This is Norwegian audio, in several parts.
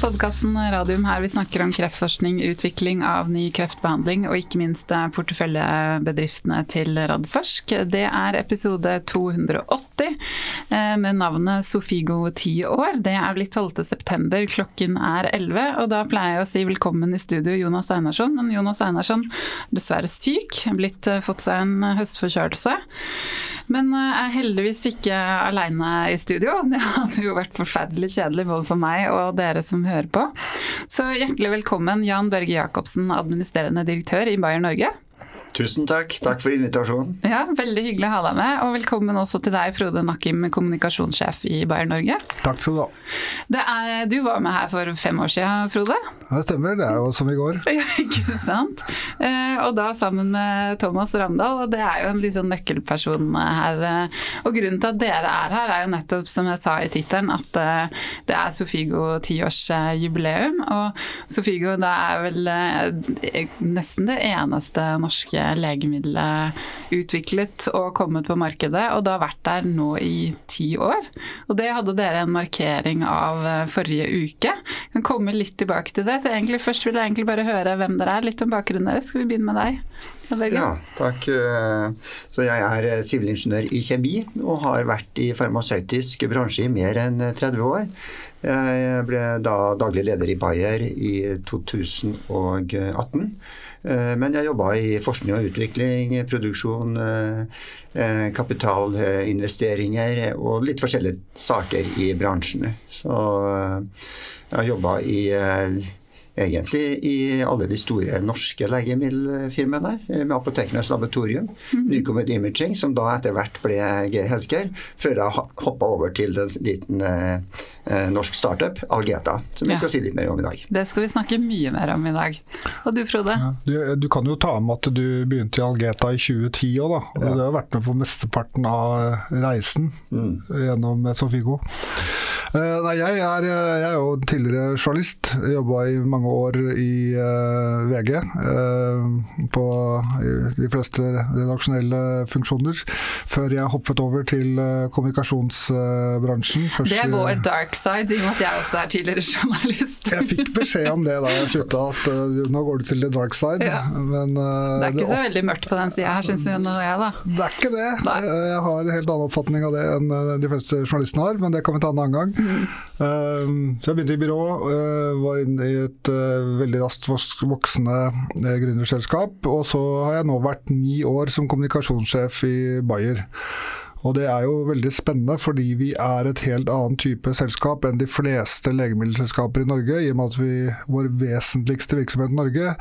podkasten Radium her vi snakker om kreftforskning, utvikling av ny kreftbehandling og ikke minst porteføljebedriftene til Radforsk. Det er episode 280 eh, med navnet Sofigo 10 år. Det er blitt 12.9, klokken er 11, og da pleier jeg å si velkommen i studio Jonas Einarsson. Men Jonas Einarsson er dessverre syk, blitt, eh, fått seg en høstforkjølelse. Men jeg er heldigvis ikke aleine i studio. Det hadde jo vært forferdelig kjedelig både for meg og dere som hører på. Så hjertelig velkommen Jan Børge Jacobsen, administrerende direktør i Bayer Norge. Tusen takk. Takk for invitasjonen. Ja, Veldig hyggelig å ha deg med. Og velkommen også til deg, Frode Nakim, kommunikasjonssjef i Bayer Norge. Takk skal du ha. Er, du var med her for fem år siden, Frode? Det stemmer, det er jo som i går. Ja, ikke sant. Eh, og da sammen med Thomas Ramdal, og det er jo en liksom nøkkelperson her. Eh, og grunnen til at dere er her, er jo nettopp, som jeg sa i tittelen, at eh, det er Sofigo tiårsjubileum. Og Sofigo da er vel nesten det eneste norske legemiddelet utviklet og kommet på markedet, og det har vært der nå i ti år. Og det hadde dere en markering av eh, forrige uke. Jeg kan komme litt tilbake til det. Så egentlig først vil jeg egentlig bare høre hvem dere er, litt om bakgrunnen deres. Skal vi begynne med deg? Ja, takk. Eh, så jeg er eh, sivilingeniør i kjemi og har vært i farmasøytisk bransje i mer enn 30 år. Jeg ble da daglig leder i Bayer i 2018. Eh, men jeg jobba i forskning og utvikling, produksjon, eh, eh, kapitalinvesteringer og litt forskjellige saker i bransjene. Så jeg har jobba i egentlig i alle de store norske legemiddelfirmaene, med Apotekernes Laboratorium, mm. Nycomed Imaging, som da etter hvert ble G Healthcare, før jeg hoppa over til den, eh, norsk startup, Algeta, som vi ja. skal si litt mer om i dag. Det skal vi snakke mye mer om i dag. Og du Frode? Ja, du, du, kan jo ta med at du begynte i Algeta i 2010 òg, da. Og ja. du har vært med på mesteparten av reisen mm. gjennom Sofigo. Uh, nei, jeg er, jeg er, jo tidligere journalist. Jobba i mange år i uh, eh, VG. Uh, eh, på de fleste redaksjonelle funksjoner. Før jeg hoppet over til kommunikasjonsbransjen. Først, det er vår dark side, i og med at jeg også er tidligere journalist. jeg fikk beskjed om det da jeg slutta, at nå går du til the dark side. Ja. Men, det er ikke det så veldig mørkt på den sida her, syns jeg, da. Det er ikke det. Nei. Jeg har en helt annen oppfatning av det enn de fleste journalistene har, men det kan vi ta en annen gang. Mm. Så jeg begynte i byrå, uh, var inne i et uh, veldig raskt voksende uh, gründerselskap. Og så har jeg nå vært ni år som kommunikasjonssjef i Bayer. Og det er jo veldig spennende, fordi vi er et helt annen type selskap enn de fleste legemiddelselskaper i Norge, i og med at vi, vår vesentligste virksomhet i Norge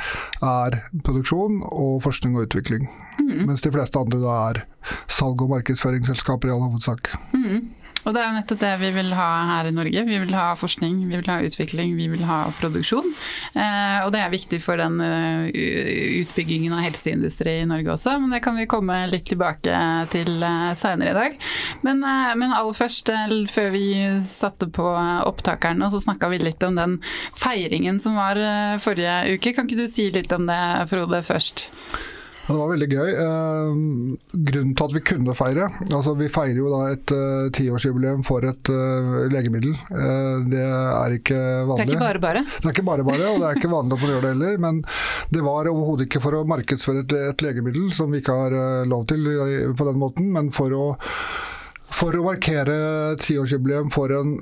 er produksjon og forskning og utvikling. Mm. Mens de fleste andre da er salg- og markedsføringsselskaper i all hovedsak. Mm. Og det er jo nettopp det vi vil ha her i Norge. Vi vil ha forskning, vi vil ha utvikling, vi vil ha produksjon. Eh, og det er viktig for den uh, utbyggingen av helseindustri i Norge også, men det kan vi komme litt tilbake til uh, seinere i dag. Men, uh, men, aller først, før vi satte på opptakerne, så snakka vi litt om den feiringen som var forrige uke. Kan ikke du si litt om det, Frode, først? Det var veldig gøy. Eh, grunnen til at vi kunne feire altså Vi feirer jo da et uh, tiårsjubileum for et uh, legemiddel. Det er ikke vanlig. Det er ikke bare bare? Det er ikke bare bare, og det er ikke vanlig at man gjør det heller. Men det var overhodet ikke for å markedsføre et, et legemiddel, som vi ikke har lov til på den måten, men for å for å markere tiårsjubileum for en,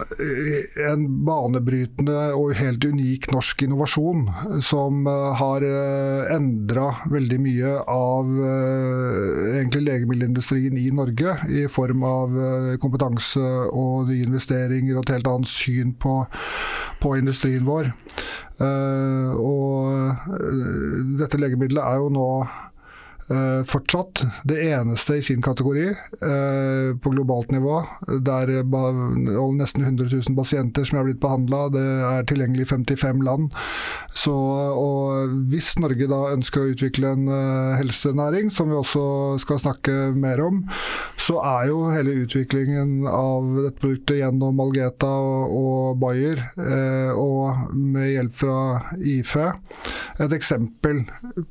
en, banebrytende og helt unik norsk innovasjon som eh, har eh, endra veldig mye av eh, egentlig legemiddelindustrien i Norge, i form av kompetanse og nye investeringer og et helt annet syn på, på industrien vår. Og dette legemiddelet er jo nå fortsatt det eneste i sin kategori uh, på globalt nivå. Der uh, nesten 100 000 pasienter som er blitt behandla. Det er tilgjengelig i 55 land. Så, hvis Norge da ønsker å utvikle en helsenæring, som vi også skal snakke mer om, så er jo hele utviklingen av dette produktet gjennom Algeta og Bayer, og med hjelp fra IFE, et eksempel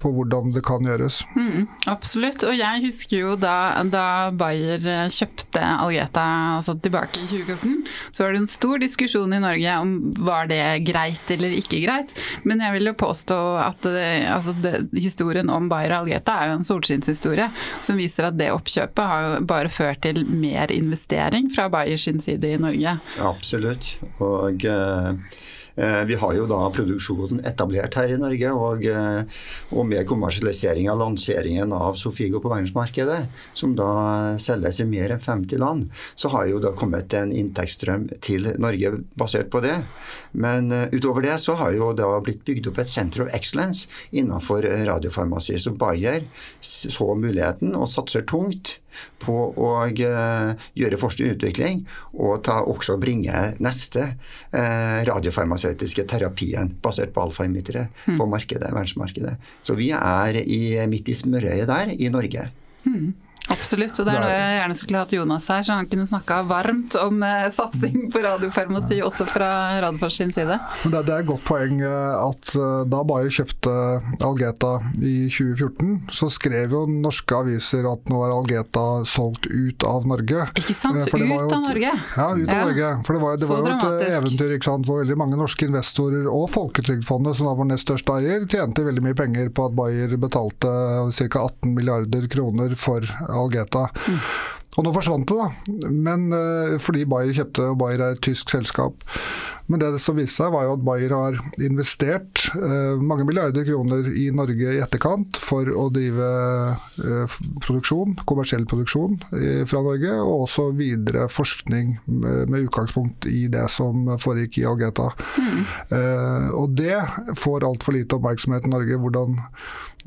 på hvordan det kan gjøres. Mm, absolutt. Og jeg husker jo da, da Bayer kjøpte Algeta altså tilbake i 2014, så var det en stor diskusjon i Norge om var det greit eller ikke greit. Men jeg vil jo påstå at det, altså det, historien om Bayer og Algeta er jo en solskinnshistorie som viser at det oppkjøpet har jo bare ført til mer investering fra Bayer sin side i Norge. Absolutt. Og eh, Eh, vi har jo da produksjonen etablert her i Norge, og, eh, og med kommersialisering av lanseringen av Sofigo på verdensmarkedet, som da selges i mer enn 50 land, så har jo da kommet en inntektsstrøm til Norge basert på det. Men eh, utover det så har jo da blitt bygd opp et Center of Excellence innenfor radiofarmasi. Så Bayer så muligheten og satser tungt på å uh, gjøre forskning og utvikling, og ta, også bringe neste uh, radiofarmasøytiske terapien basert på alfa-emittere mm. på markedet, verdensmarkedet. Så vi er i, midt i smørøyet der i Norge. Mm. Absolutt, og det er noe jeg gjerne skulle hatt Jonas her, så han kunne snakka varmt om eh, satsing på radiofarmasi også fra Radfors sin side. Det, er et godt poeng eh, at eh, da Bayer kjøpte Algeta i 2014, så skrev jo norske aviser at nå er Algeta solgt ut av Norge. Ikke sant? Ut av Norge? Ja, ut av ja. Norge. For det var, det var jo et eventyr ikke sant, for veldig mange norske investorer og Folketrygdfondet, som var vår nest største eier, tjente veldig mye penger på at Bayer betalte ca. 18 milliarder kroner for Algeta. Mm. Og nå forsvant det, da. Men uh, fordi Bayer kjøpte, og Bayer er et tysk selskap. Men det som viste seg, var jo at Bayer har investert eh, mange milliarder kroner i Norge i etterkant for å drive eh, produksjon, kommersiell produksjon fra Norge, og også videre forskning med, med utgangspunkt i det som foregikk i Algeta. Mm. og det får altfor lite oppmerksomhet i Norge, hvordan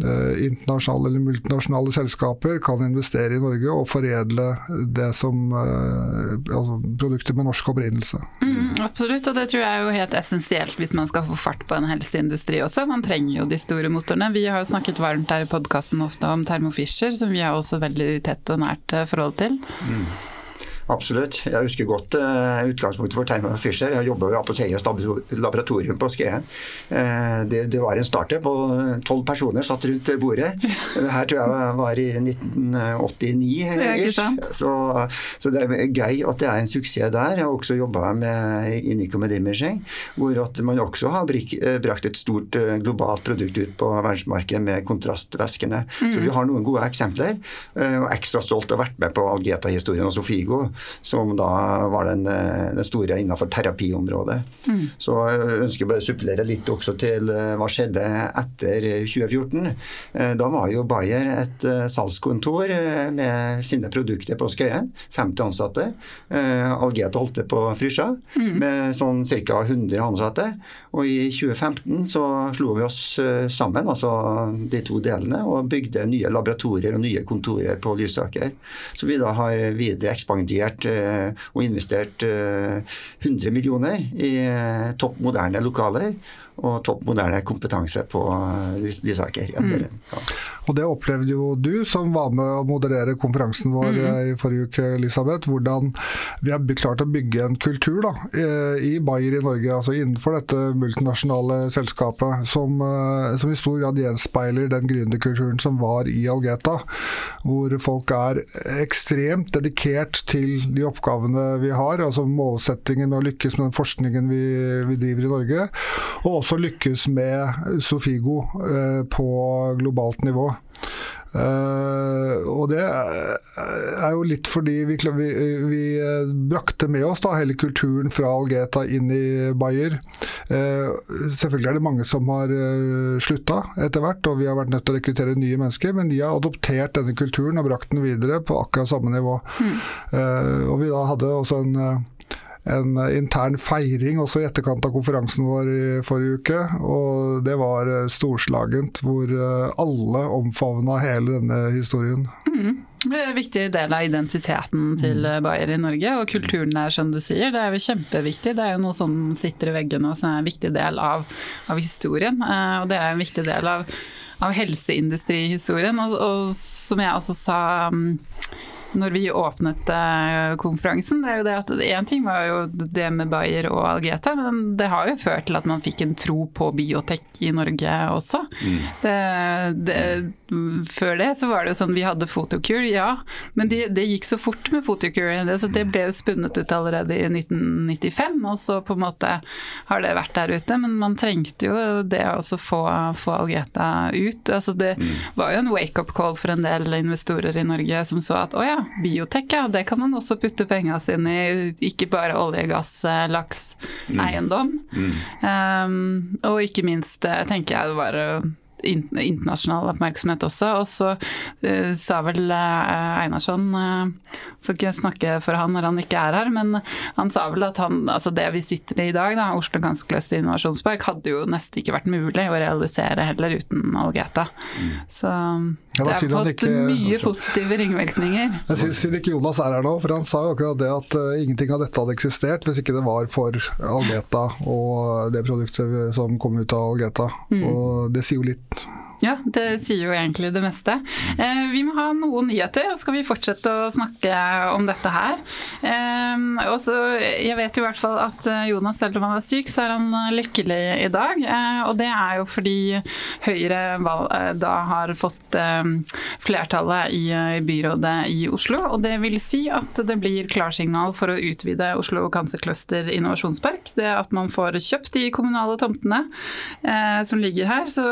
Eh, internasjonale eller multinasjonale selskaper kan investere i Norge og foredle det som eh, altså produkter med norsk opprinnelse. Mm, absolutt, og det tror jeg er jo helt essensielt hvis man skal få fart på en helseindustri også. Man trenger jo de store motorene. Vi har jo snakket varmt her i podkasten ofte om Thermo Fisher, som vi har også veldig tett og nært eh, forhold til. Mm. Absolutt. Jeg husker godt uh, utgangspunktet for Thermo Fisher. Jeg jobba på Apotekers laboratorium på Skien. Uh, det, det, var en startup, og tolv personer satt rundt bordet. Det her tror jeg var i 1989. Så, så, det er gøy at det er en suksess der. Jeg har også jobba med Inicom med Imaging, hvor man også har eh, brakt et stort globalt produkt ut på verdensmarkedet med kontrastvæskene. Mm. Så vi har noen gode eksempler. Og ekstra stolt av å ha vært med på Algeta-historien og Sofigo som da var den, eh, den store innenfor terapiområdet. Mm. Så jeg ønsker bare å supplere litt også til eh, hva skjedde etter 2014. Eh, da var jo Bayer et salgskontor med sine produkter på Skøyen. 50 ansatte. Algeta holdt det på Frysja mm. med sånn ca. 100 ansatte. Og i 2015 så slo vi oss sammen, altså de to delene, og bygde nye laboratorier og nye kontorer på Lysaker. Så vi da har videre ekspandert investert eh, og investert 100 eh, millioner i eh, topp moderne lokaler og topp moderne kompetanse på Lysaker. Mm. Ja. Og det opplevde jo du, som var med å moderere konferansen vår mm. i forrige uke, Elisabeth. Hvordan vi har klart å bygge en kultur da, i Bayer i Norge, altså innenfor dette multinasjonale selskapet, som, som i stor grad gjenspeiler den gründerkulturen som var i Algeta. Hvor folk er ekstremt dedikert til de oppgavene vi har, altså målsettingen med å lykkes med den forskningen vi, vi driver i Norge. og også også lykkes med Sofigo eh, på globalt nivå. Uh, og det er jo litt fordi vi, vi, vi brakte med oss da hele kulturen fra Algeta inn i Bayer. Uh, selvfølgelig er det mange som har uh, slutta etter hvert, og vi har vært nødt til å rekruttere nye mennesker, men de har adoptert denne kulturen og brakt den videre på akkurat samme nivå. Mm. Uh, og vi da hadde også en en intern feiring også i etterkant av konferansen vår i forrige uke. Og det var eh, storslagent, hvor eh, alle omfavna hele denne historien. Mm. En viktig del av identiteten til mm. Bayer i Norge, og kulturen der, som du sier. Det er jo kjempeviktig. Det er jo noe som sitter i veggene og som er en viktig del av, av historien. Eh, og det er en viktig del av, av helseindustrihistorien. Og, og, som jeg også sa mm, når vi åpnet uh, konferansen, det er jo det at én ting var jo det med Bayer og Algeta, men det har jo ført til at man fikk en tro på biotek i Norge også. Mm. Det, det, før det så var det jo sånn vi hadde Photocure, ja, men det, det gikk så fort med Photocure. Det, så det ble jo spunnet ut allerede i 1995, og så på en måte har det vært der ute. Men man trengte jo det å få, få Algeta ut. Altså det mm. var jo en wake-up call for en del investorer i Norge som så at å ja, biotek, ja, det kan man også putte penga sine i. Ikke bare olje, gass, eh, laks, mm. eiendom. Mm. Um, og ikke minst eh, tenker jeg det var internasjonal oppmerksomhet også. Og så uh, sa vel uh, Einarsson, uh, skal ikke snakke for han når han ikke er her, men han sa vel at han, altså det vi sitter i i dag, da, Oslo Ganske innovasjonspark, hadde jo nesten ikke vært mulig å realisere heller uten Algeta. Mm. Så ja, det har fått ikke, mye positive ringvirkninger. Jeg syns ikke Jonas er her nå, for han sa jo akkurat det at ingenting av dette hadde eksistert hvis ikke det var for Algeta og det produktet som kom ut av Algeta. Mm. Og det sier jo litt ja, det sier jo egentlig det meste. Eh, vi må ha noen nyheter, og så skal vi fortsette å snakke om dette her. Eh, også, jeg vet i hvert fall at eh, Jonas, selv om han er syk, så er han eh, lykkelig i dag. Og det er jo fordi Høyre da har fått flertallet i, i, byrådet i Oslo. Og det vil si at det blir klarsignal for å utvide Oslo Cancer Cluster innovasjonspark. Det at man får kjøpt de kommunale tomtene som ligger her. så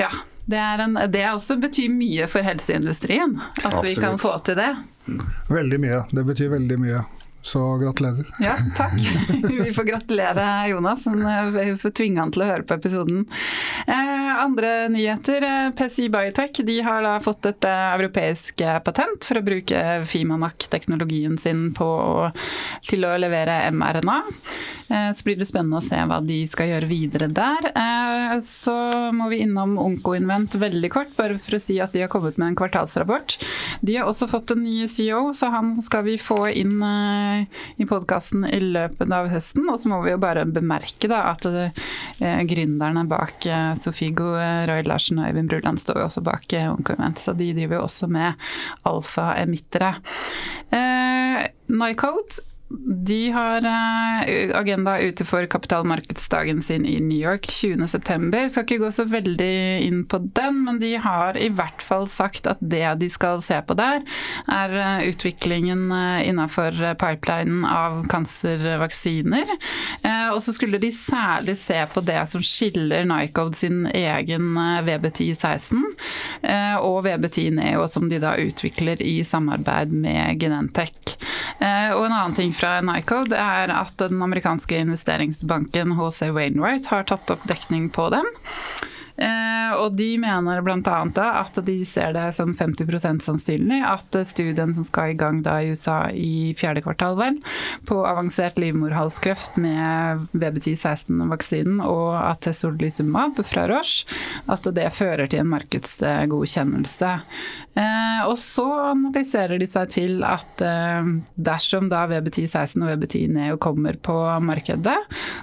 ja. Det, en, det også betyr mye for helseindustrien, at Absolutt. vi kan få til det. Veldig mye. Det betyr veldig mye. Så gratulerer. Ja, takk. Vi får gratulere Jonas. Vi får tvinge han til å høre på episoden. Eh, andre nyheter. Eh, PCI Biotech de har da fått et eh, europeisk patent for å bruke Fimanak-teknologien sin på, til å levere mRNA. Eh, så blir det spennende å se hva de skal gjøre videre der. Eh, så må vi innom OnkoInvent veldig kort, bare for å si at de har kommet med en kvartalsrapport. De har også fått en ny CEO, så han skal vi få inn eh, i podkasten i løpet av høsten. Og så må vi jo bare bemerke da, at gründerne bak Sofigo, Roy Larsen og Øyvind Bruland, står jo også bak OnkoInvent, så de driver jo også med alfa-emittere. Nycode de har eh, agenda ute for kapitalmarkedsdagen sin i New York 20.9. Skal ikke gå så veldig inn på den, men de har i hvert fall sagt at det de skal se på der, er eh, utviklingen innafor innenfor pipelinen av cancervaksiner. Og så skulle de særlig se på det som skiller Nycode sin egen VB1016 og VB10 Neo, som de da utvikler i samarbeid med Genentech. Og en annen ting fra Nycode er at den amerikanske investeringsbanken HC Wainwright har tatt opp dekning på dem. Eh, og de mener bl.a. at de ser det som 50% sannsynlig at studien som skal i gang da i USA i fjerde kvartal, vel, på avansert livmorhalskreft med VB1016-vaksinen og atezolizumab fra Roche, at det fører til en markedsgodkjennelse. Eh, og så analyserer de seg til at eh, dersom da VBT16 og VB10 Neo kommer på markedet,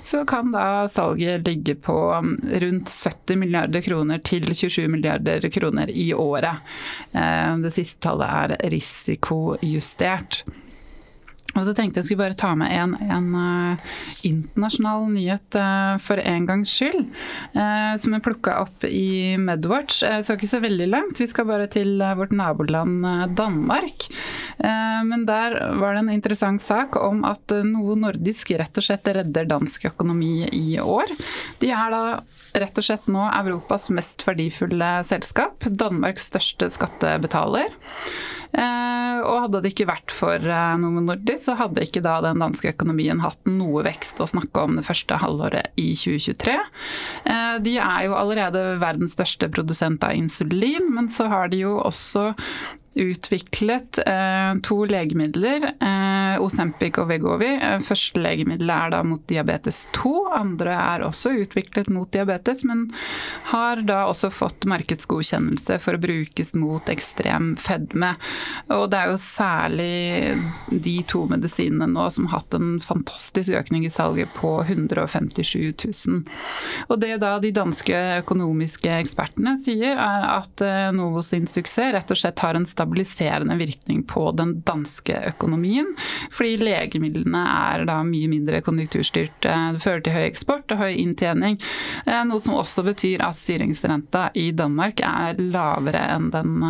så kan da salget ligge på rundt 70 milliarder milliarder kroner til 27 milliarder kroner i året. Eh, det siste tallet er risikojustert. Og så tenkte jeg skulle bare ta med en, en uh, internasjonal nyhet uh, for en gangs skyld. Uh, som er plukka opp i Medwatch. Jeg skal ikke så veldig langt, vi skal bare til vårt naboland Danmark. men der var det en interessant sak om at noe nordisk rett og slett redder dansk økonomi i år. De er da rett og slett nå Europas mest verdifulle selskap. Danmarks største skattebetaler. Eh, og hadde det ikke vært for eh, Novo Nordisk, så hadde ikke da den danske økonomien hatt noe vekst å snakke om det første halvåret i 2023. Eh, de er jo allerede verdens største produsent av insulin, men så har de jo også utviklet eh, to legemidler, eh, Osempic og Vegovi. Eh, første legemiddelet er da mot diabetes 2, andre er også utviklet mot diabetes, men har da også fått markedsgodkjennelse for å brukes mot ekstrem fedme. Og det er jo særlig de to medisinene nå som har hatt en fantastisk økning i salget på 157 000. Og det da de danske økonomiske ekspertene sier, er at Novo sin suksess rett og slett har en stabilitet stabiliserende virkning på den danske økonomien. Fordi legemidlene er da mye mindre konjunkturstyrt. Det fører til høy eksport og høy inntjening. Noe som også betyr at styringsrenta i Danmark er lavere enn den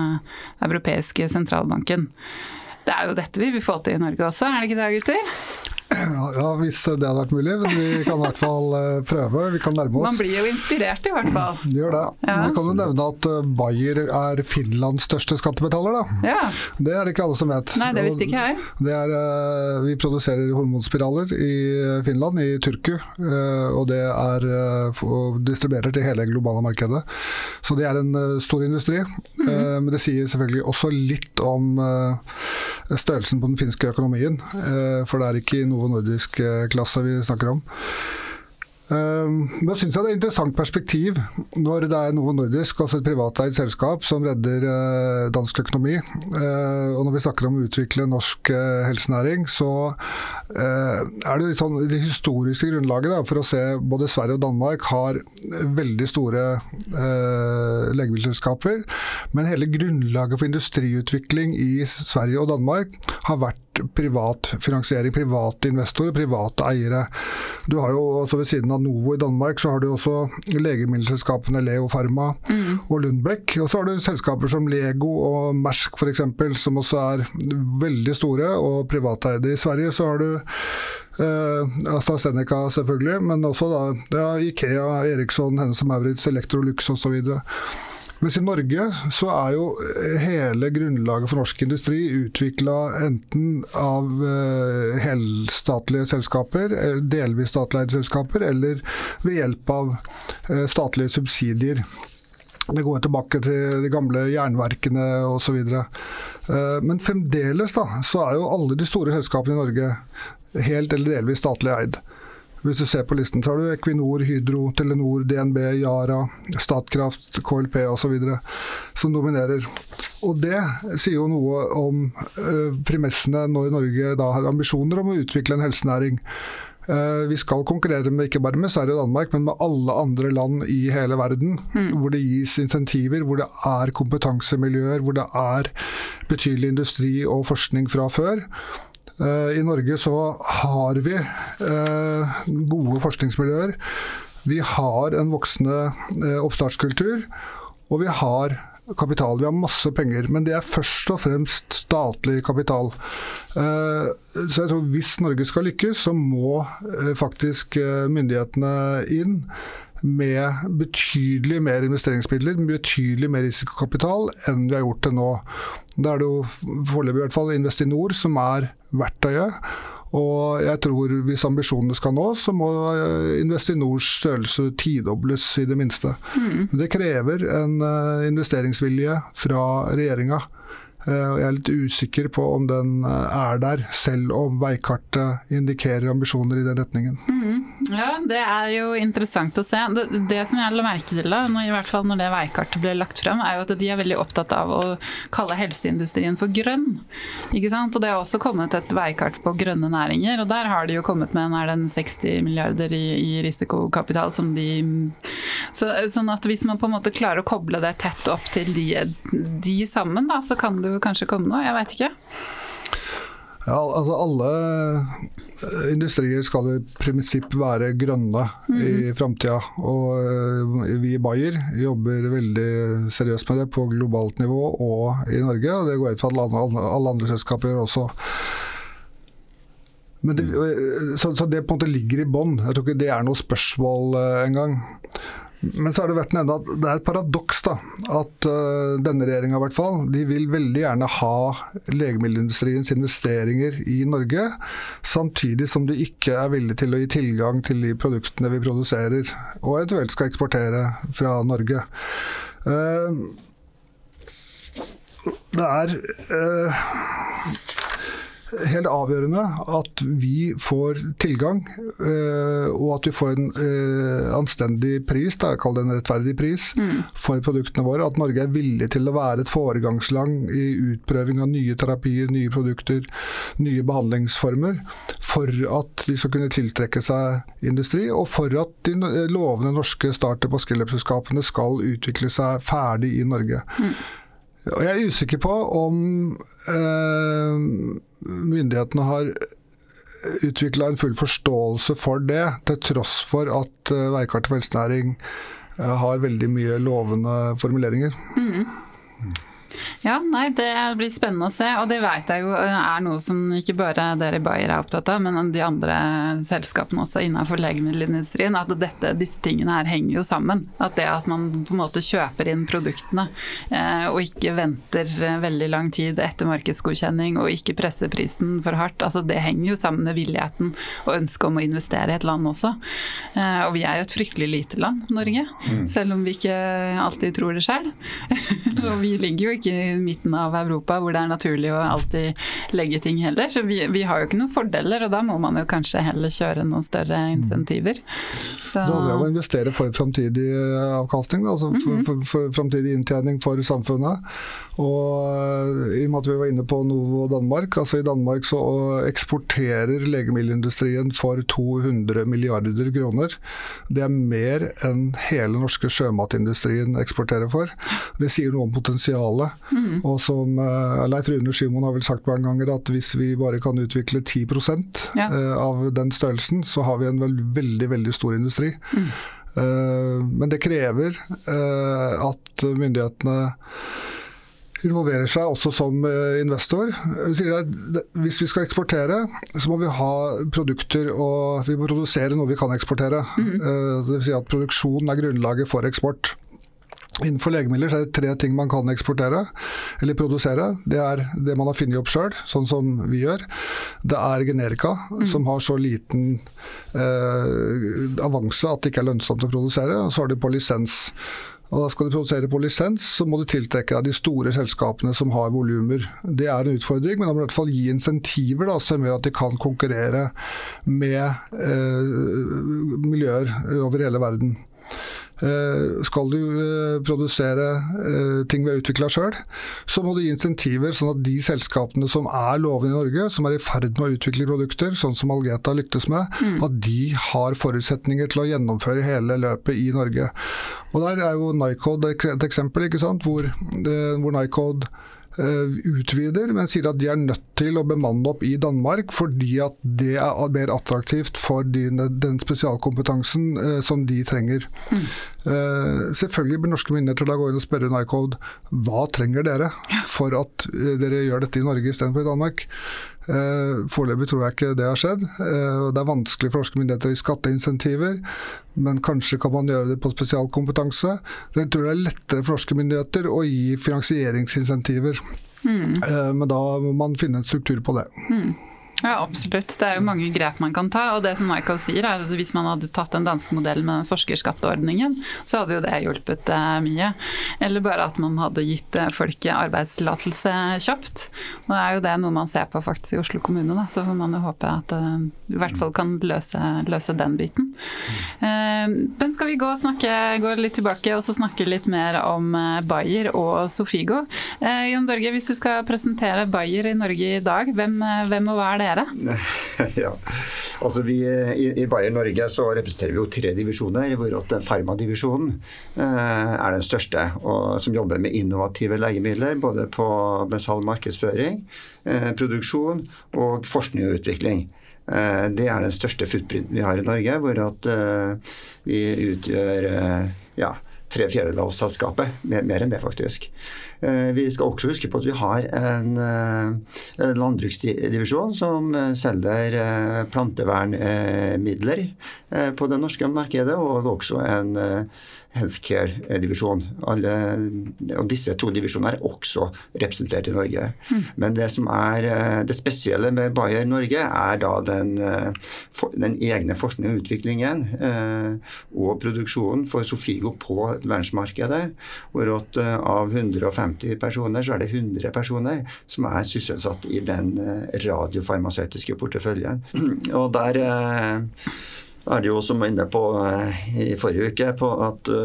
europeiske sentralbanken. Det er jo dette vi vil få til i Norge også, er det ikke det, gutter? Ja, hvis det hadde vært mulig. Men vi kan i hvert fall eh, prøve. Vi kan nærme oss. Man blir jo inspirert i hvert fall. Det gjør det. Ja. Vi kan jo nevne at eh, Bayer er Finlands største skattebetaler, da. Ja. Det er det ikke alle som vet. Nei, det visste ikke jeg. Er, eh, vi produserer hormonspiraler i Finland, i Turku. Og det er og distribuerer til hele globale markedet. Så det er en stor industri. Mm. Men det sier selvfølgelig også litt om størrelsen på den finske økonomien. For det er ikke noe nordisk eh, klasse vi snakker om. Nå men jeg det er et interessant perspektiv når det er noe nordisk, altså et privateid selskap, som redder eh, dansk økonomi. Eh, og når vi snakker om å utvikle norsk helsenæring, så er det sånn, det historiske grunnlaget da, for å se både Sverige og Danmark har veldig store legemiddelselskaper. Men hele grunnlaget for industriutvikling i Sverige og Danmark har vært privat finansiering, private investorer, private eiere. Du har jo også Ved siden av Novo i Danmark, så har du også legemiddelselskapene Leo Pharma mm. og Lundbeck. Og så har du selskaper som Lego og Mersk f.eks., som også er veldig store og privateide. I Sverige så har du eh, AstraZeneca selvfølgelig, men også da, ja, Ikea, Eriksson, Hennes og Maurits, Electrolux osv. Mens i Norge så er jo eh, hele grunnlaget for norsk industri utvikla enten av uh, helstatlige selskaper, delvis statlige selskaper, eller ved hjelp av uh, statlige subsidier. Det går tilbake til de gamle jernverkene osv. Men fremdeles da, så er jo alle de store selskapene i Norge helt eller delvis statlig eid. Hvis du ser på listen, så har du Equinor, Hydro, Telenor, DNB, Yara, Statkraft, KLP osv. som dominerer. Og det sier jo noe om uh, premissene når Norge da har ambisjoner om å utvikle en helsenæring. Uh, vi skal konkurrere med ikke bare med Sverige og Danmark, men med alle andre land i hele verden. Mm. Hvor det gis insentiver, hvor det er kompetansemiljøer, hvor det er betydelig industri og forskning fra før. Eh, I Norge så har vi eh, gode forskningsmiljøer. Vi har en voksende eh, oppstartskultur, og vi har kapital. Vi har masse penger, men det er først og fremst statlig kapital. Så jeg tror hvis Norge skal lykkes, så må faktisk myndighetene inn med betydelig mer investeringsmidler, med betydelig mer risikokapital enn vi har gjort til nå. Da er det jo foreløpig i hvert fall Investinor som er verktøyet. Og jeg tror hvis ambisjonene skal nås, så må Investinors størrelse tidobles i det minste. Mm. Det krever en eh, investeringsvilje fra regjeringa. Eh, jeg er litt usikker på om den er der, selv om veikartet indikerer ambisjoner i den retningen. Mm. Ja, Det er jo interessant å se. Det, det som jeg la merke til, da, når, i hvert fall når det veikartet ble lagt frem, er jo at de er veldig opptatt av å kalle helseindustrien for grønn. Ikke sant? Og Det har også kommet et veikart på grønne næringer, og der har de jo kommet med er den 60 milliarder i, i risikokapital som de så, Sånn at hvis man på en måte klarer å koble det tett opp til de, de sammen, da, så kan det jo kanskje komme noe. Jeg veit ikke. Ja, altså alle eh, industrier skal i prinsipp være grønne mm. i mhm. framtida. Og eh, vi i Bayer jobber veldig seriøst med det på globalt nivå og i Norge. Og det går ut fra at alle, alle andre selskaper gjør også. Det, eh, så, så, det på en måte ligger i bånn. Jeg tror ikke det er noe spørsmål engang. Men så er det verdt å nevne at det er et paradoks da, at uh, denne regjeringa de vil veldig gjerne ha legemiddelindustriens investeringer i Norge, samtidig som de ikke er villige til å gi tilgang til de produktene vi produserer, og eventuelt skal eksportere fra Norge. Uh, det er uh, helt avgjørende at vi får tilgang, eh, og at vi får en eh, anstendig pris, da, jeg kaller det en rettferdig pris, mm. for produktene våre. At Norge er villig til å være et foregangsland i utprøving av nye terapier, nye produkter, nye behandlingsformer, for at de skal kunne tiltrekke seg industri, og for at de lovende norske start- og skillepselskapene skal utvikle seg ferdig i Norge. Mm. Og jeg er usikker på om eh, myndighetene har utvikla en full forståelse for det, til tross for at eh, Veikartet for helsenæring eh, har veldig mye lovende formuleringer. Mm. Ja, nei, Det blir spennende å se. Og det vet jeg jo eh, er noe som ikke bare dere i Bayer er opptatt av, men de andre selskapene også innenfor legemiddelindustrien. At dette, disse tingene her henger jo sammen. At det at man på en måte kjøper inn produktene eh, og ikke venter eh, veldig lang tid etter markedsgodkjenning og ikke presser prisen for hardt, altså det henger jo sammen med villigheten og ønsket om å investere i et land også. Eh, og vi er jo et fryktelig lite land, Norge. Mm. Selv om vi ikke alltid tror det sjøl. og vi ligger jo ikke i midten av Europa hvor det er naturlig å alltid legge ting heller. Så vi, vi har jo ikke noen fordeler, og da må man jo kanskje heller kjøre noen større insentiver. Så... Det handler om å investere for framtidig avkastning, altså for, mm -hmm. for, for framtidig inntjening for samfunnet. Og eh, i og med at vi var inne på Novo Danmark, altså i Danmark så eksporterer legemiddelindustrien for 200 milliarder kroner. Det er mer enn hele norske sjømatindustrien eksporterer for. Det sier noe om potensialet. Mm. Og som uh, Leif Rune Skymon har vel sagt mange ganger at hvis vi bare kan utvikle 10 ja. uh, av den størrelsen, så har vi en veld, veldig, veldig stor industri. Mm. Uh, men det krever at myndighetene involverer seg også som investor. Hvis vi skal eksportere, så må vi ha produkter og vi må produsere noe vi kan eksportere. Mm. Dvs. Si at produksjon er grunnlaget for eksport. Innenfor legemidler er det tre ting man kan eksportere, eller produsere. Det er det man har funnet opp sjøl, sånn som vi gjør. Det er generika, mm. som har så liten eh, avanse at det ikke er lønnsomt å produsere. Og så har du på lisens. Og da Skal du produsere på lisens, så må du tiltrekke deg de store selskapene som har volumer. Det er en utfordring, men da må du i hvert fall gi insentiver da, som gjør at de kan konkurrere med eh, miljøer over hele verden. Eh, skal du eh, produsere eh, ting vi har utvikla sjøl, så må du gi insentiver sånn at de selskapene som er lovende i Norge, som er i ferd med å utvikle produkter, sånn som Algeta lyktes med, mm. at de har forutsetninger til å gjennomføre hele løpet i Norge. Og Der er jo Nycode et eksempel, hvor, hvor Nycode utvider, men sier at de er nødt til å bemanne opp i Danmark fordi at det er mer attraktivt for den spesialkompetansen eh, som de trenger. Mm. Eh, selvfølgelig bør norske myndigheter da gå inn og spørre Nycode hva trenger dere for at eh, dere gjør dette i Norge istedenfor i Danmark. Eh, foreløpig tror jeg ikke det har skjedd. Det er vanskelig for norske myndigheter å gi skatteinsentiver, men kanskje kan man gjøre det på spesialkompetanse. Jeg tror det er lettere for norske myndigheter å gi finansieringsinsentiver. Mm. Men da må man finne en struktur på det. Mm. Ja, absolutt. Det er jo mange grep man kan ta. Og det som Michael sier, er at hvis man hadde tatt den danske modellen med den forskerskatteordningen, så hadde jo det hjulpet eh, mye. Eller bare at man hadde gitt eh, folk arbeidstillatelse kjapt. Og det er jo det noe man ser på faktisk i Oslo kommune, da. så får man jo håpe at det eh, i hvert fall kan løse, løse den biten. Men skal vi gå, snakke, gå litt tilbake og så snakke litt mer om Bayer og Sofigo. Jon Børge, hvis du skal presentere Bayer i Norge i dag, hvem, hvem og hva er det? Dere? ja, altså vi, i, I Bayern Norge så representerer vi jo tre divisjoner, hvor Farmadivisjonen eh, er den største. og Som jobber med innovative legemidler, både på med salg, markedsføring, eh, produksjon og forskning og utvikling. Eh, det er den største footprint vi har i Norge, hvor at eh, vi utgjør eh, ja, tre fjerdedeler av selskapet. Mer, mer, enn det, faktisk. Eh, vi skal også huske på at vi har en, eh, en landbruksdivisjon som eh, selger plantevernmidler på det norske markedet, og også en healthcare-divisjon. og Disse to divisjonene er også representert i Norge. Mm. Men det som er eh, det spesielle med Bayer Norge, er da den, eh, den egne forskningen og utviklingen eh, og produksjonen for Sofigo på verdensmarkedet. Hvor av 150 personer, så er det 100 personer som er sysselsatt i den radiofarmasøytiske porteføljen. Og der er det jo, som var inne på i forrige uke, på at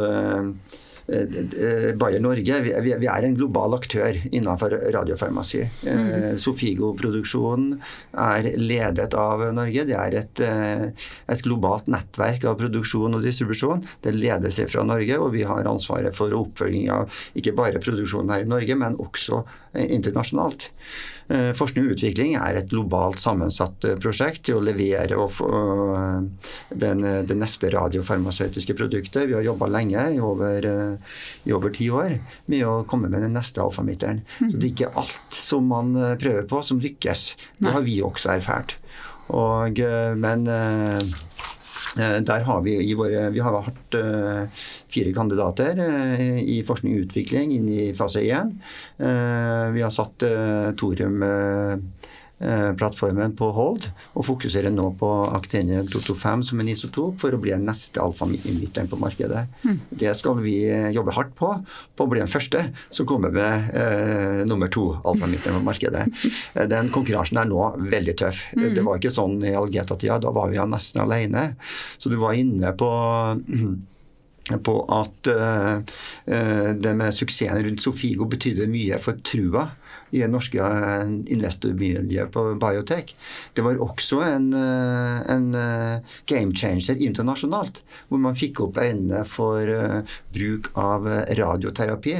Bayer Norge vi, vi, er en global aktør innenfor radiofarmasi. Mm. Sofigo-produksjonen er ledet av Norge. Det er et, et, globalt nettverk av produksjon og distribusjon. Det ledes fra Norge, og vi har ansvaret for oppfølging av ikke bare produksjonen her i Norge, men også internasjonalt. Eh, forskning og utvikling er et globalt sammensatt eh, prosjekt til å levere eh, den, det neste radiofarmasøytiske produktet. Vi har jobba lenge, i over, i over, ti år, med å komme med den neste alfameteren. Mm. Så det er ikke alt som man prøver på, som lykkes. Det har vi også erfart. Og, men der har vi i våre Vi har hatt eh, fire kandidater eh, i forskning og utvikling inn i fase 1. Vi har satt Thorium Eh, plattformen på hold, og fokuserer nå på Actinium 225 som en isotop for å bli den neste alfamitteren på markedet. Mm. Det skal vi jobbe hardt på, på å bli den første som kommer med eh, nummer to alfamitteren på markedet. Eh, den konkurransen er nå veldig tøff. Mm. Det var ikke sånn i Algeta-tida, da var vi ja nesten alene. Så du var inne på på at uh, det med suksessen rundt Sofigo betydde mye for trua i det norske eh, investormiljøet på biotek. Det var også en, eh, en eh, game changer internasjonalt, hvor man fikk opp øynene for bruk av radioterapi.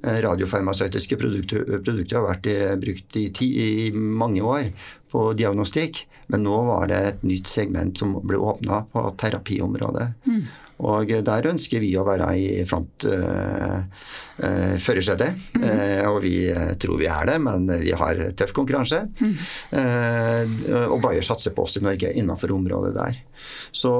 Radiofarmasøytiske produkter, produkter har vært brukt i, ti, i mange år på diagnostikk, men nå var det et nytt segment som ble åpna på terapiområdet. Mm. Og der ønsker vi å være i front uh, uh, førersetet. Mm. Uh, og vi tror vi er det, men vi har tøff konkurranse. Mm. Uh, og Bayer satser på oss i Norge innenfor området der. Så,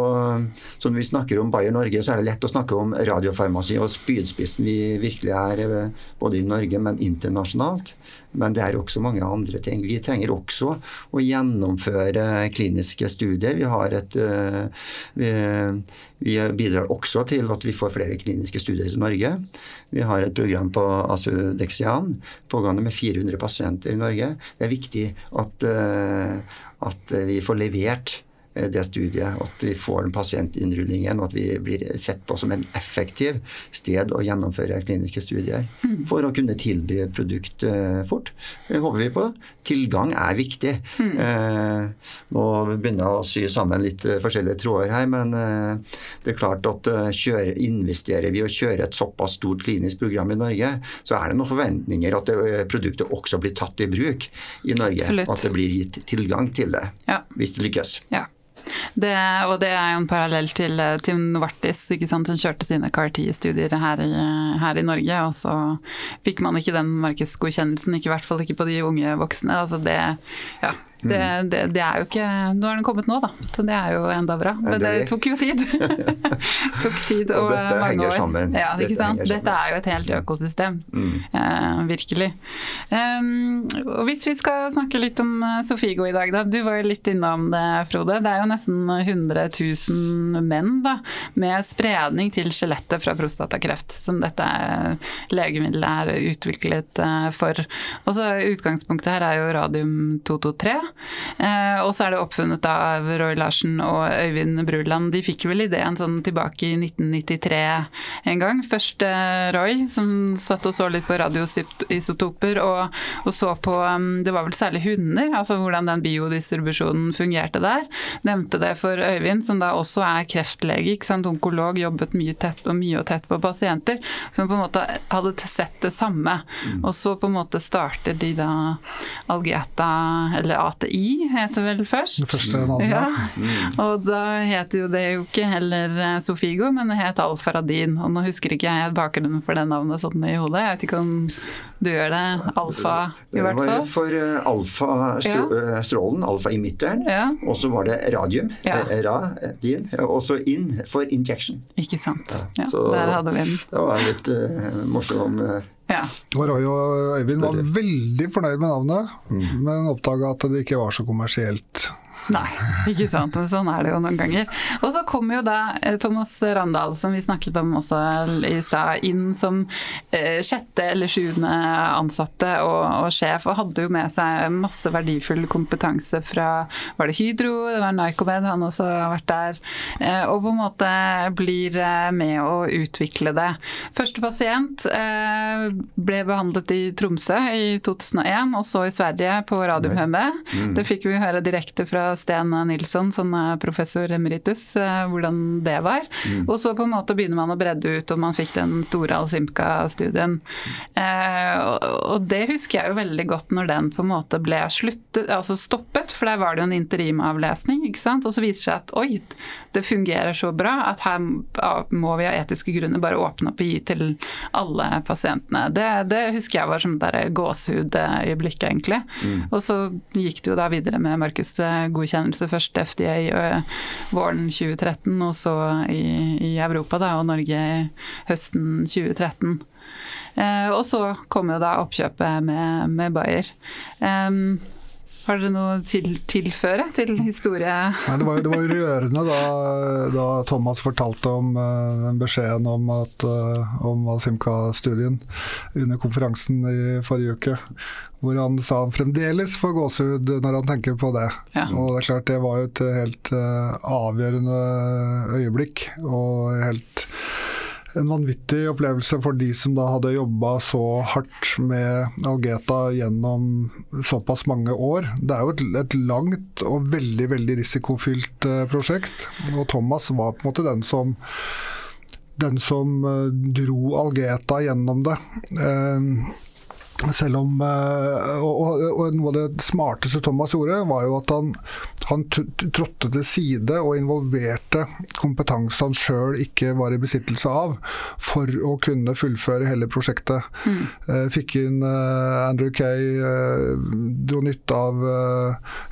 så, når vi snakker om Bayer Norge, så er det lett å snakke om radiofarmasi og spydspissen vi virkelig er både i Norge, men internasjonalt. Men det er også mange andre ting. Vi trenger også å gjennomføre kliniske studier. Vi, et, eh, vi, vi bidrar også til at vi får flere kliniske studier i Norge. Vi har et program på Asudexian pågående med 400 pasienter i Norge. Det er viktig at, eh, at vi får levert det studiet. At vi får den pasientinnrullingen, og at vi blir sett på som en effektiv sted å gjennomføre kliniske studier. Mm. For å kunne tilby produkt uh, fort. Det håper vi på. Tilgang er viktig. Mm. Uh, nå begynner jeg å sy sammen litt uh, forskjellige tråder her, men det er klart at kjører, investerer vi og kjører et såpass stort klinisk program i Norge, så er det noen forventninger at det, produktet også blir tatt i bruk i Norge. Absolutt. At det blir gitt tilgang til det, ja. hvis det lykkes. Ja. Det, og det er jo en parallell til, til Novartis, som kjørte sine CAR-10-studier her, her, i Norge. Og så fikk man ikke den markedsgodkjennelsen, ikke i hvert fall ikke på de unge voksne. Altså det, ja, det, mm. det, det, er jo ikke Nå er den kommet nå, da, så det er jo enda bra. Men det tok jo tid. tok tid og, og dette henger år. Sammen. Ja, dette, sant? dette er jo et helt økosystem. Mm. Uh, virkelig. Um, og hvis vi skal snakke litt om eh, Sofigo i dag, da. Du var jo litt innom det, Frode. Det er jo nesten 100 000 menn da, med spredning til skjelettet fra prostatakreft som dette legemiddelet er utviklet uh, for. Og så Utgangspunktet her er jo radium 223. Eh, og så er det oppfunnet av Roy Larsen og Øyvind Bruland. De fikk vel ideen sånn tilbake i 1993 en gang. Først eh, Roy, som satt og så litt på radioisotoper og, og, så på um, Det var vel særlig hunder, altså hvordan den biodistribusjonen fungerte der. Nevnte det for Øyvind, som da også er kreftlege, ikke sant? onkolog, jobbet mye tett og mye og tett på pasienter. Som på en måte hadde sett det samme. Mm. Og så på en måte starter de da Algeta, eller ATA ATI heter vel først. Det første navnet. Ja. Og da het jo det jo ikke heller eh, Sofigo, men det het Alfaradin. Og nå husker ikke jeg bakgrunnen for det navnet sånn i hodet. Jeg vet ikke om du gjør det. Alfa, i hvert fall. Det var for uh, alfa-strålen, ja. alfa-emitteren. Ja. Og så var det radium, ja. Eh, radin. Og så in for injection. Ikke sant. Ja, så, der hadde vi den. Det var litt uh, morsom uh, ja. Roy og Øyvind var veldig fornøyd med navnet, mm. men oppdaga at det ikke var så kommersielt Nei, ikke sant. Men sånn er det jo noen ganger. Og så kommer jo da eh, Thomas Randal, som vi snakket om også i stad, inn som eh, sjette eller sjuende ansatte og, og, sjef, og hadde jo med seg masse verdifull kompetanse fra var det Hydro, det var Nycomed, han også har vært der. Eh, og på en måte blir med å utvikle det. Første pasient ble behandlet i Tromsø i 2001, og så i Sverige på Radiumhjemmet. Mm. Det fikk vi høre direkte fra Sten Nilsson, som er professor emeritus, eh, hvordan det var. Mm. Og så på en måte begynner man å bredde ut, og man fikk den store Alsimka-studien. Eh, og det husker jeg jo veldig godt når den på en måte ble sluttet, altså stoppet, for der var det jo en interimavlesning, ikke sant. Og så viser det seg at oi, det fungerer så bra at her må vi av etiske grunner bare åpne opp og gi til alle pasientene. Det, det husker jeg var som sånn gåsehudøyeblikk, egentlig. Mm. Og så gikk det jo da videre med markedsgodkjennelse, først FDA våren 2013, og så i, i Europa da, og Norge høsten 2013. Eh, og så kom jo da oppkjøpet med, med Bayer. Um, har dere noe til tilføre til historie? Nei, det, var, det var rørende da, da, Thomas fortalte om uh, den beskjeden om, at, uh, om Asimka-studien under konferansen i forrige uke. Hvor han sa han fremdeles får gåsehud når han tenker på det. Ja. Og det er klart det var et helt uh, avgjørende øyeblikk. og helt en vanvittig opplevelse for de som da hadde jobba så hardt med Algeta gjennom såpass mange år. Det er jo et, et langt og veldig veldig risikofylt uh, prosjekt. Og Thomas var på en måte den som den som uh, dro Algeta gjennom det. Uh, selv om eh, og, og, noe av det smarteste Thomas gjorde, var jo at han, han trådte til side og involverte kompetanse han sjøl ikke var i besittelse av, for å kunne fullføre hele prosjektet. Mm. Eh, fikk inn eh, Andrew Kay, dro nytte av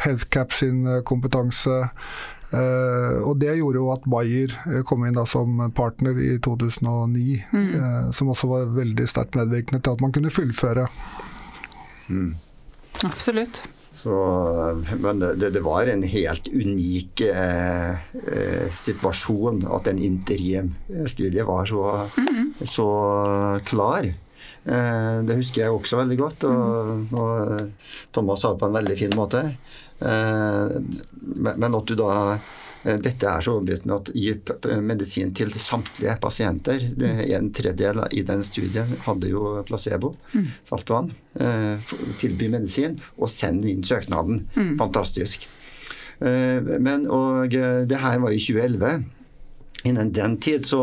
Healthcap sin kompetanse. Uh, og Det gjorde jo at Bayer eh, kom inn da som partner i 2009, mm. uh, som også var veldig sterkt medvirkende til at man kunne fullføre. Mm. Absolutt. Så, men det, det, var en helt unik eh, situasjon at en interimstudie var så, mm. så klar. det husker jeg også veldig godt, og, og Thomas sa det på en veldig fin måte. Eh, men at du da eh, dette er så overbevisende at gir medisin til samtlige pasienter. En tredjedel i den studien hadde jo placebo, mm. saltvann. Eh, tilby medisin og send inn søknaden. Mm. Fantastisk. Men, og det her var i 2011. Innen den tid så,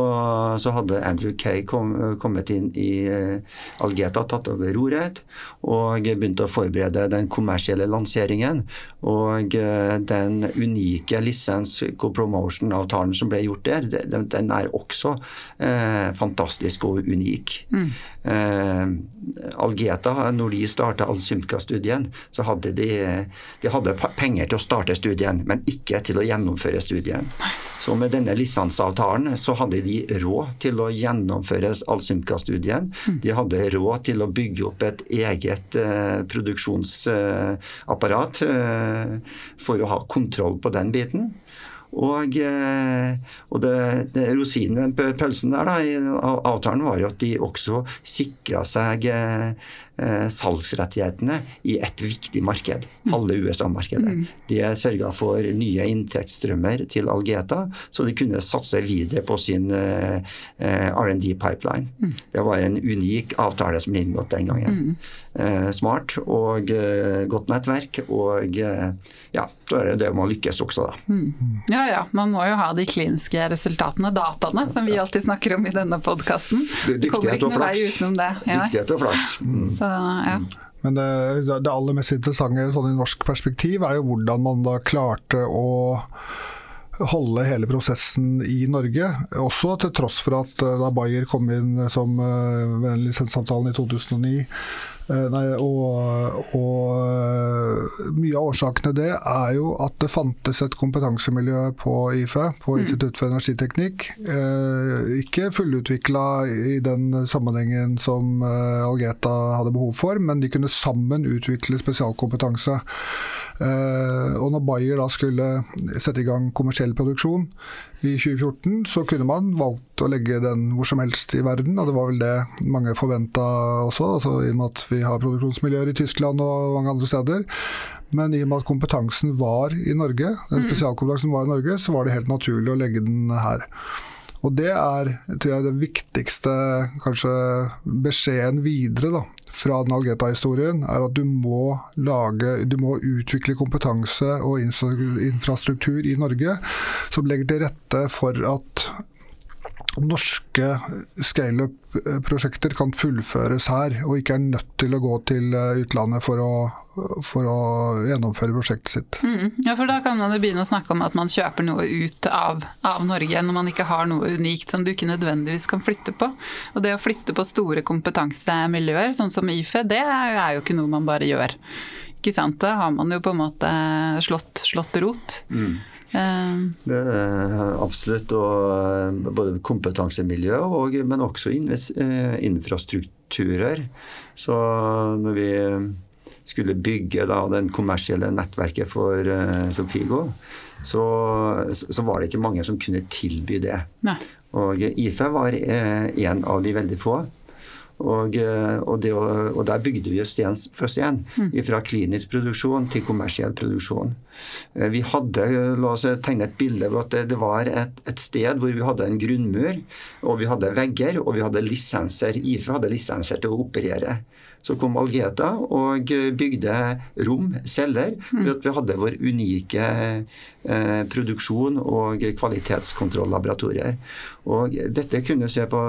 så hadde Andrew Kay kom, kommet inn i uh, Algeta, tatt over roret, og begynte å forberede den kommersielle lanseringen. Og uh, den unike lisens promotion-avtalen som ble gjort der, den, den er også uh, fantastisk og unik. Mm. Algeta, når de starta Alsymka-studien, så hadde de, de hadde penger til å starte studien, men ikke til å gjennomføre studien. Så med denne lisensen avtalen så hadde de råd til å gjennomføre Alsymka-studien. Mm. De hadde råd til å bygge opp et eget eh, produksjonsapparat eh, for å ha kontroll på den biten. Og, eh, og det, det rosinen på pølsen der da, i avtalen var jo at de også sikra seg eh, eh, salgsrettighetene i et viktig marked, halve USA-markedet. Mm. De sørga for nye inntektsstrømmer til Algeta, så de kunne satse videre på sin eh, R&D-pipeline. Mm. Det var en unik avtale som ble inngått den gangen. Mm. Eh, smart og eh, godt nettverk. Og eh, ja, så er det det med å lykkes også, da. Mm. Ja ja, man må jo ha de kliniske resultatene, dataene, som vi alltid snakker om i denne podkasten. Dyktighet og flaks. Ja. Dyktighet og flaks. Mm. Så, ja. Men det, det, aller mest interessante sånn i norsk perspektiv er jo hvordan man da klarte å holde hele prosessen i Norge. Også til tross for at da Bayer kom inn som med lisensavtalen i 2009, Eh, nei, og, og, eh, mye av årsakene til det er jo at det fantes et kompetansemiljø på IFE, på mm. Institutt for energiteknikk. Eh, ikke fullutvikla i den sammenhengen som Algeta hadde behov for, men de kunne sammen utvikle spesialkompetanse. Og når Bayer da skulle sette i gang kommersiell produksjon i 2014, så kunne man valgt å legge den hvor som helst i verden, og det var vel det mange forventa også, altså i og med at vi har produksjonsmiljøer i Tyskland og mange andre steder. Men i og med at kompetansen var i Norge, den mm. spesialkompetansen var i Norge, så var det helt naturlig å legge den her. Og det er tror jeg, det viktigste kanskje beskjeden videre da, fra den Algeta-historien, er at du må lage, du må utvikle kompetanse og infrastruktur i Norge som legger til rette for at norske scaleup-prosjekter kan fullføres her, og ikke er nødt til å gå til eh, utlandet for å, for å gjennomføre prosjektet sitt. Mm. Ja, for Da kan man jo begynne å snakke om at man kjøper noe ut av, av, Norge, når man ikke har noe unikt som du ikke nødvendigvis kan flytte på. Og Det å flytte på store kompetansemiljøer, sånn som IFE, det er jo ikke noe man bare gjør. Ikke sant? Da har man jo på en måte slått, slått rot. Mm. Eh, det er absolutt. Og eh, både kompetansemiljø, og, men også eh, infrastrukturer. Så når vi skulle bygge da, den kommersielle nettverket for Sofigo, så, så, var det ikke mange som kunne tilby det. Nei. Og IFE var en av de veldig få. Og, eh, og, det, og, der bygde vi oss sten for sten. Mm. Fra klinisk produksjon til kommersiell produksjon. Eh, vi hadde, la oss tegne et bilde av at det var et, et, sted hvor vi hadde en grunnmur, og vi hadde vegger, og vi hadde lisenser. IFE hadde lisenser til å operere. Så kom Algeta og bygde rom, celler, mm. ved at vi hadde vår unike eh, produksjon og kvalitetskontrollaboratorier. Og dette kunne du se på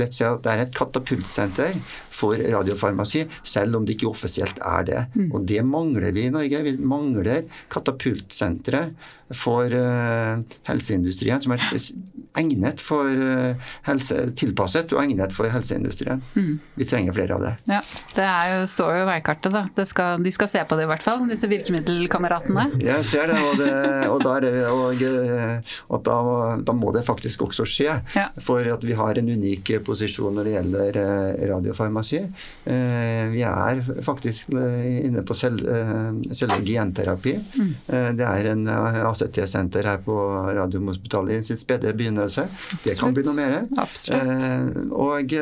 lett si at det er et katapultsenter for radiofarmasi, selv om det ikke offisielt er det. Mm. Og det mangler vi i Norge. Vi mangler katapultsentre for uh, helseindustrien, som er egnet for uh, helse, tilpasset og egnet for helseindustrien. Mm. Vi trenger flere av det. Ja, Det jo, står jo i veikartet, da. Skal, de skal se på det i hvert fall, disse virkemiddelkameratene. Jeg ser det, og, det, og, der, og, eh, og da, da, må det faktisk også skje. Ja. For at vi har en unik posisjon når det gjelder radiofarmasi si. Eh, vi er faktisk eh, inne på eh, selve genterapi. Mm. Det er en ACT-senter her på Radiumhospitalet i sin spede begynnelse. Det kan bli noe mer. Og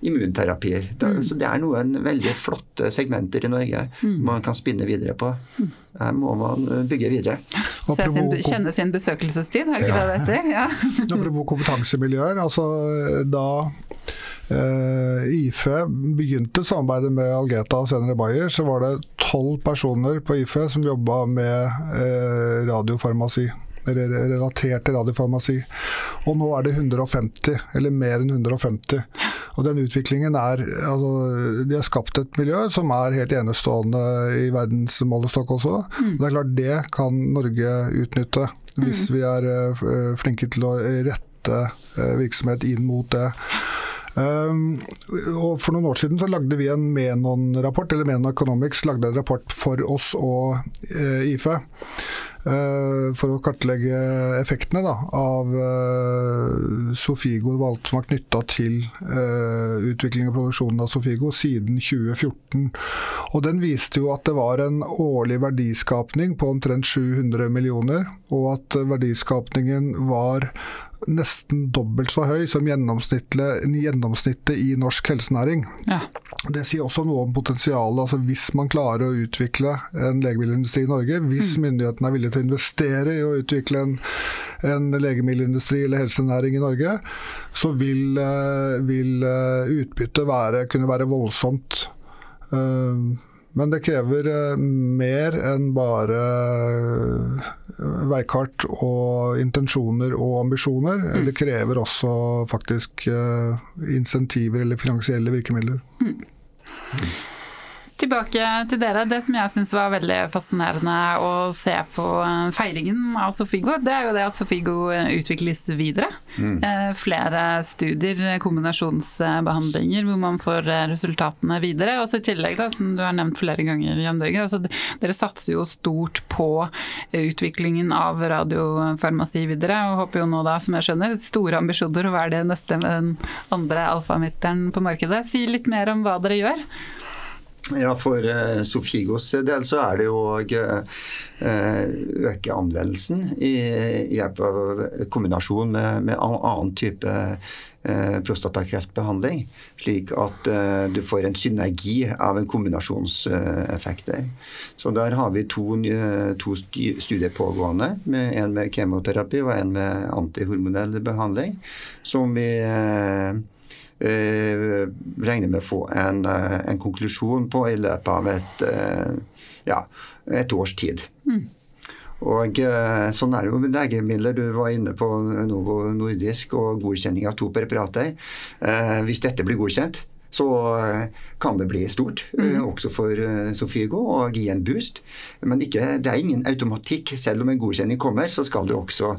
immunterapier. Mm. Så det er noen veldig flotte segmenter i Norge mm. man kan spinne videre på. Mm. Her må man bygge videre. Sin, kjenne sin besøkelsestid, er det ikke ja. det det heter? Ja. Apropos kompetansemiljøer. altså da IFE begynte samarbeidet med Algeta og senere Bayer, så var det tolv personer på IFE som jobba med uh, radiofarmasi. Relatert til radiofarmasi. Og nå er det 150, eller mer enn 150. Og den utviklingen er altså, De har skapt et miljø som er helt enestående i verdens målestokk også. Mm. Det er klart det kan Norge utnytte, hvis mm. vi er uh, flinke til å rette virksomhet inn mot det. Um, og For noen år siden så lagde vi en Menon-rapport, eller Menon Economics lagde en rapport for oss og uh, IFE. Uh, for å kartlegge effektene da, av uh, Sofigo alt som var knytta til utvikling og produksjonen av Sofigo siden 2014. Og Den viste jo at det var en årlig verdiskapning på omtrent 700 millioner, og at verdiskapningen var nesten dobbelt så høy som gjennomsnittet i norsk helsenæring. Ja. Det sier også noe om potensialet. altså Hvis man klarer å utvikle en legemiddelindustri i Norge, hvis mm. myndighetene er villige til å investere i å utvikle en, en legemiddelindustri eller helsenæring i Norge, så vil, eh, vil eh, utbyttet kunne være voldsomt. Uh, men det krever eh, mer enn bare eh, veikart og intensjoner og ambisjoner. Mm. Det krever også faktisk eh, insentiver eller finansielle virkemidler. Mm. Til tilbake til dere. Det som jeg syns var veldig fascinerende å se på eh, feiringen av Sofigo, det er jo det at Sofigo eh, utvikles videre. Mm. Flere studier, kombinasjonsbehandlinger, hvor man får resultatene videre. Og så i tillegg, da, som du har nevnt flere ganger, Jan Børge, altså, dere satser jo stort på utviklingen av radiofarmasi videre, og håper jo nå da, som jeg skjønner, store ambisjoner å være det neste med den andre alfamitteren på markedet. Si litt mer om hva dere gjør. Ja, For uh, Sofigos del så er det jo å uh, øke anvendelsen i hjelp av kombinasjon med, med annen type uh, prostatakreftbehandling. Slik at du får en synergi av en kombinasjonseffekt der. Så der har vi to, to studier pågående. Med en med kemoterapi og en med antihormonell behandling. Som vi eh, regner med å få en, eh, en, konklusjon på i løpet av et, eh, ja, et års tid. Mm. Og eh, Sånn er det jo med legemidler. Du var inne på Novo Nordisk og godkjenning av to preparater. Eh, hvis dette blir godkjent, så kan det bli stort, mm. også for Sofigo, og gi en boost. Men ikke, det er ingen automatikk. Selv om en godkjenning kommer, så skal det også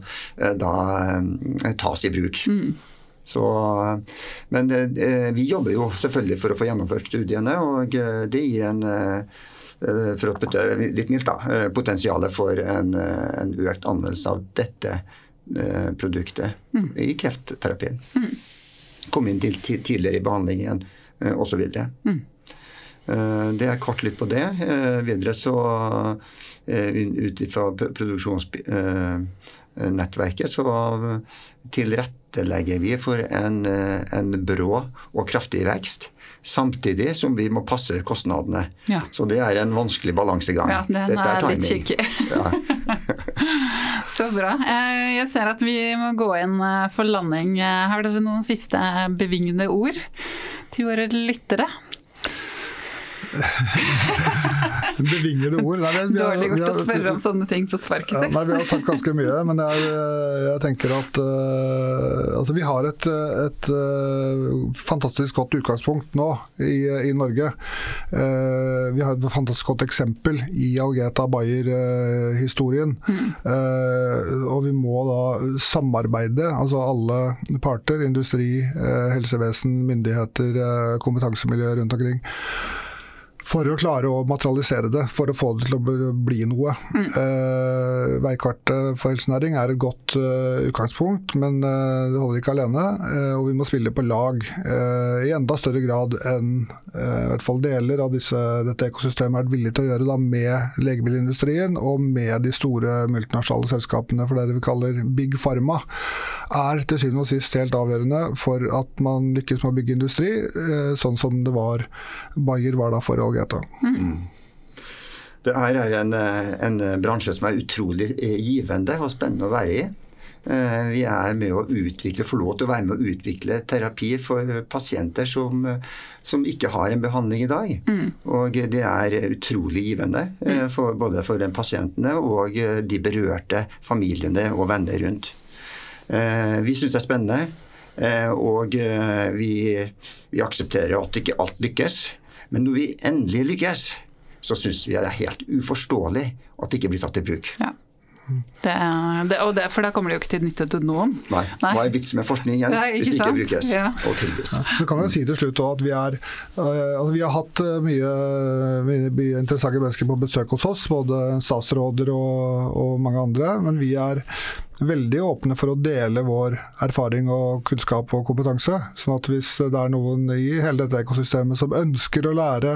da tas i bruk. Mm. Så, men eh, vi jobber jo selvfølgelig for å få gjennomført studiene, og eh, det gir en eh, for å putte litt mildt, da, potensialet for en, en, økt anvendelse av dette produktet mm. i kreftterapien. Mm. Komme inn til, tidligere i behandlingen osv. Mm. Det er kort litt på det. Videre så ut ifra produksjonsnettverket så tilrettelegger vi for en, eh, en, brå og kraftig vekst. Samtidig som vi må passe kostnadene. Ja. Så det er en vanskelig balansegang. Ja, den Dette er, er litt kikkig. Ja. Så bra. Eh, jeg ser at vi må gå inn eh, for landing. Har dere noen siste bevingende ord til våre lyttere? Bevingede ord. Nei, vi, Dårlig gjort å spørre om sånne ting på sparket. Ja, nei, vi har sagt ganske mye, men jeg, jeg tenker at uh, altså, vi har et, et uh, fantastisk godt utgangspunkt nå i, i Norge. Uh, vi har et fantastisk godt eksempel i Algeta Bayer-historien. Mm. og vi må da samarbeide, altså alle parter, industri, helsevesen, myndigheter, kompetansemiljø rundt omkring for å klare å materialisere det, for å få det til å bli noe. Mm. Eh, veikartet for helsenæring er et godt uh, utgangspunkt, men uh, det holder ikke alene. Uh, og vi må spille på lag i enda større grad enn i hvert fall deler av disse, dette ekosystemet er villige til å gjøre da, med legemiddelindustrien og med de store multinasjonale selskapene for det vi kaller big pharma, er til syvende og sist helt avgjørende for at man lykkes med å bygge industri, sånn som det var Bayer var da for Alge muligheter. Mm. Det er en, en, bransje som er utrolig givende og spennende å være i. Eh, vi er med å utvikle, får lov til å være med å utvikle terapi for pasienter som, som ikke har en behandling i dag. Mm. Og det er utrolig givende, eh, for, både for den pasientene og de berørte familiene og venner rundt. Eh, vi syns det er spennende, og vi, vi aksepterer at ikke alt lykkes. Men når vi endelig lykkes, så syns vi det er helt uforståelig at det ikke blir tatt i bruk. Ja. Det, det, det, for da kommer det jo ikke til nytte til noen. Nei. Nei. Hva er vitsen med forskning igjen hvis det ikke brukes ja. og tilbys? Ja. Du kan jo si til slutt at vi, er, uh, altså vi har hatt uh, mye, mye, mye, interessante mennesker på besøk hos oss, både statsråder og, og mange andre. Men vi er veldig åpne for å dele vår erfaring og kunnskap og kompetanse. sånn at hvis det er noen i hele dette ekosystemet som ønsker å lære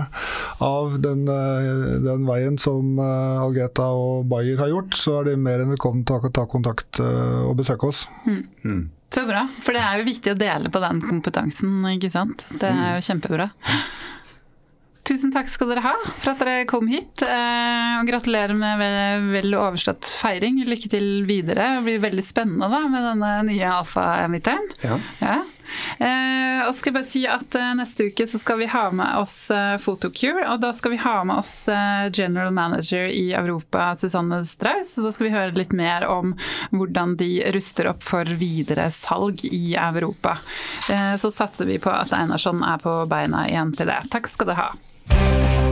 av den, eh, den veien som eh, Algeta og Bayer har gjort, så er de mer enn velkommen til å ta kontakt eh, og besøke oss. Mm. Mm. Så bra, for det er jo viktig å dele på den kompetansen, ikke sant. Det er jo kjempebra. Tusen takk skal dere ha for at dere kom hit. Eh, og gratulerer med vel overstått feiring. Lykke til videre. Det blir veldig spennende da med denne nye alfa-emitteren. Ja. ja. Eh, og skal bare si at eh, Neste uke så skal vi ha med oss eh, Photocure. Og da skal vi ha med oss general manager i Europa, Susanne Strauss. Og da skal vi høre litt mer om hvordan de ruster opp for videre salg i Europa. Så satser vi på at Einarsson er på beina igjen til det. Takk skal dere ha.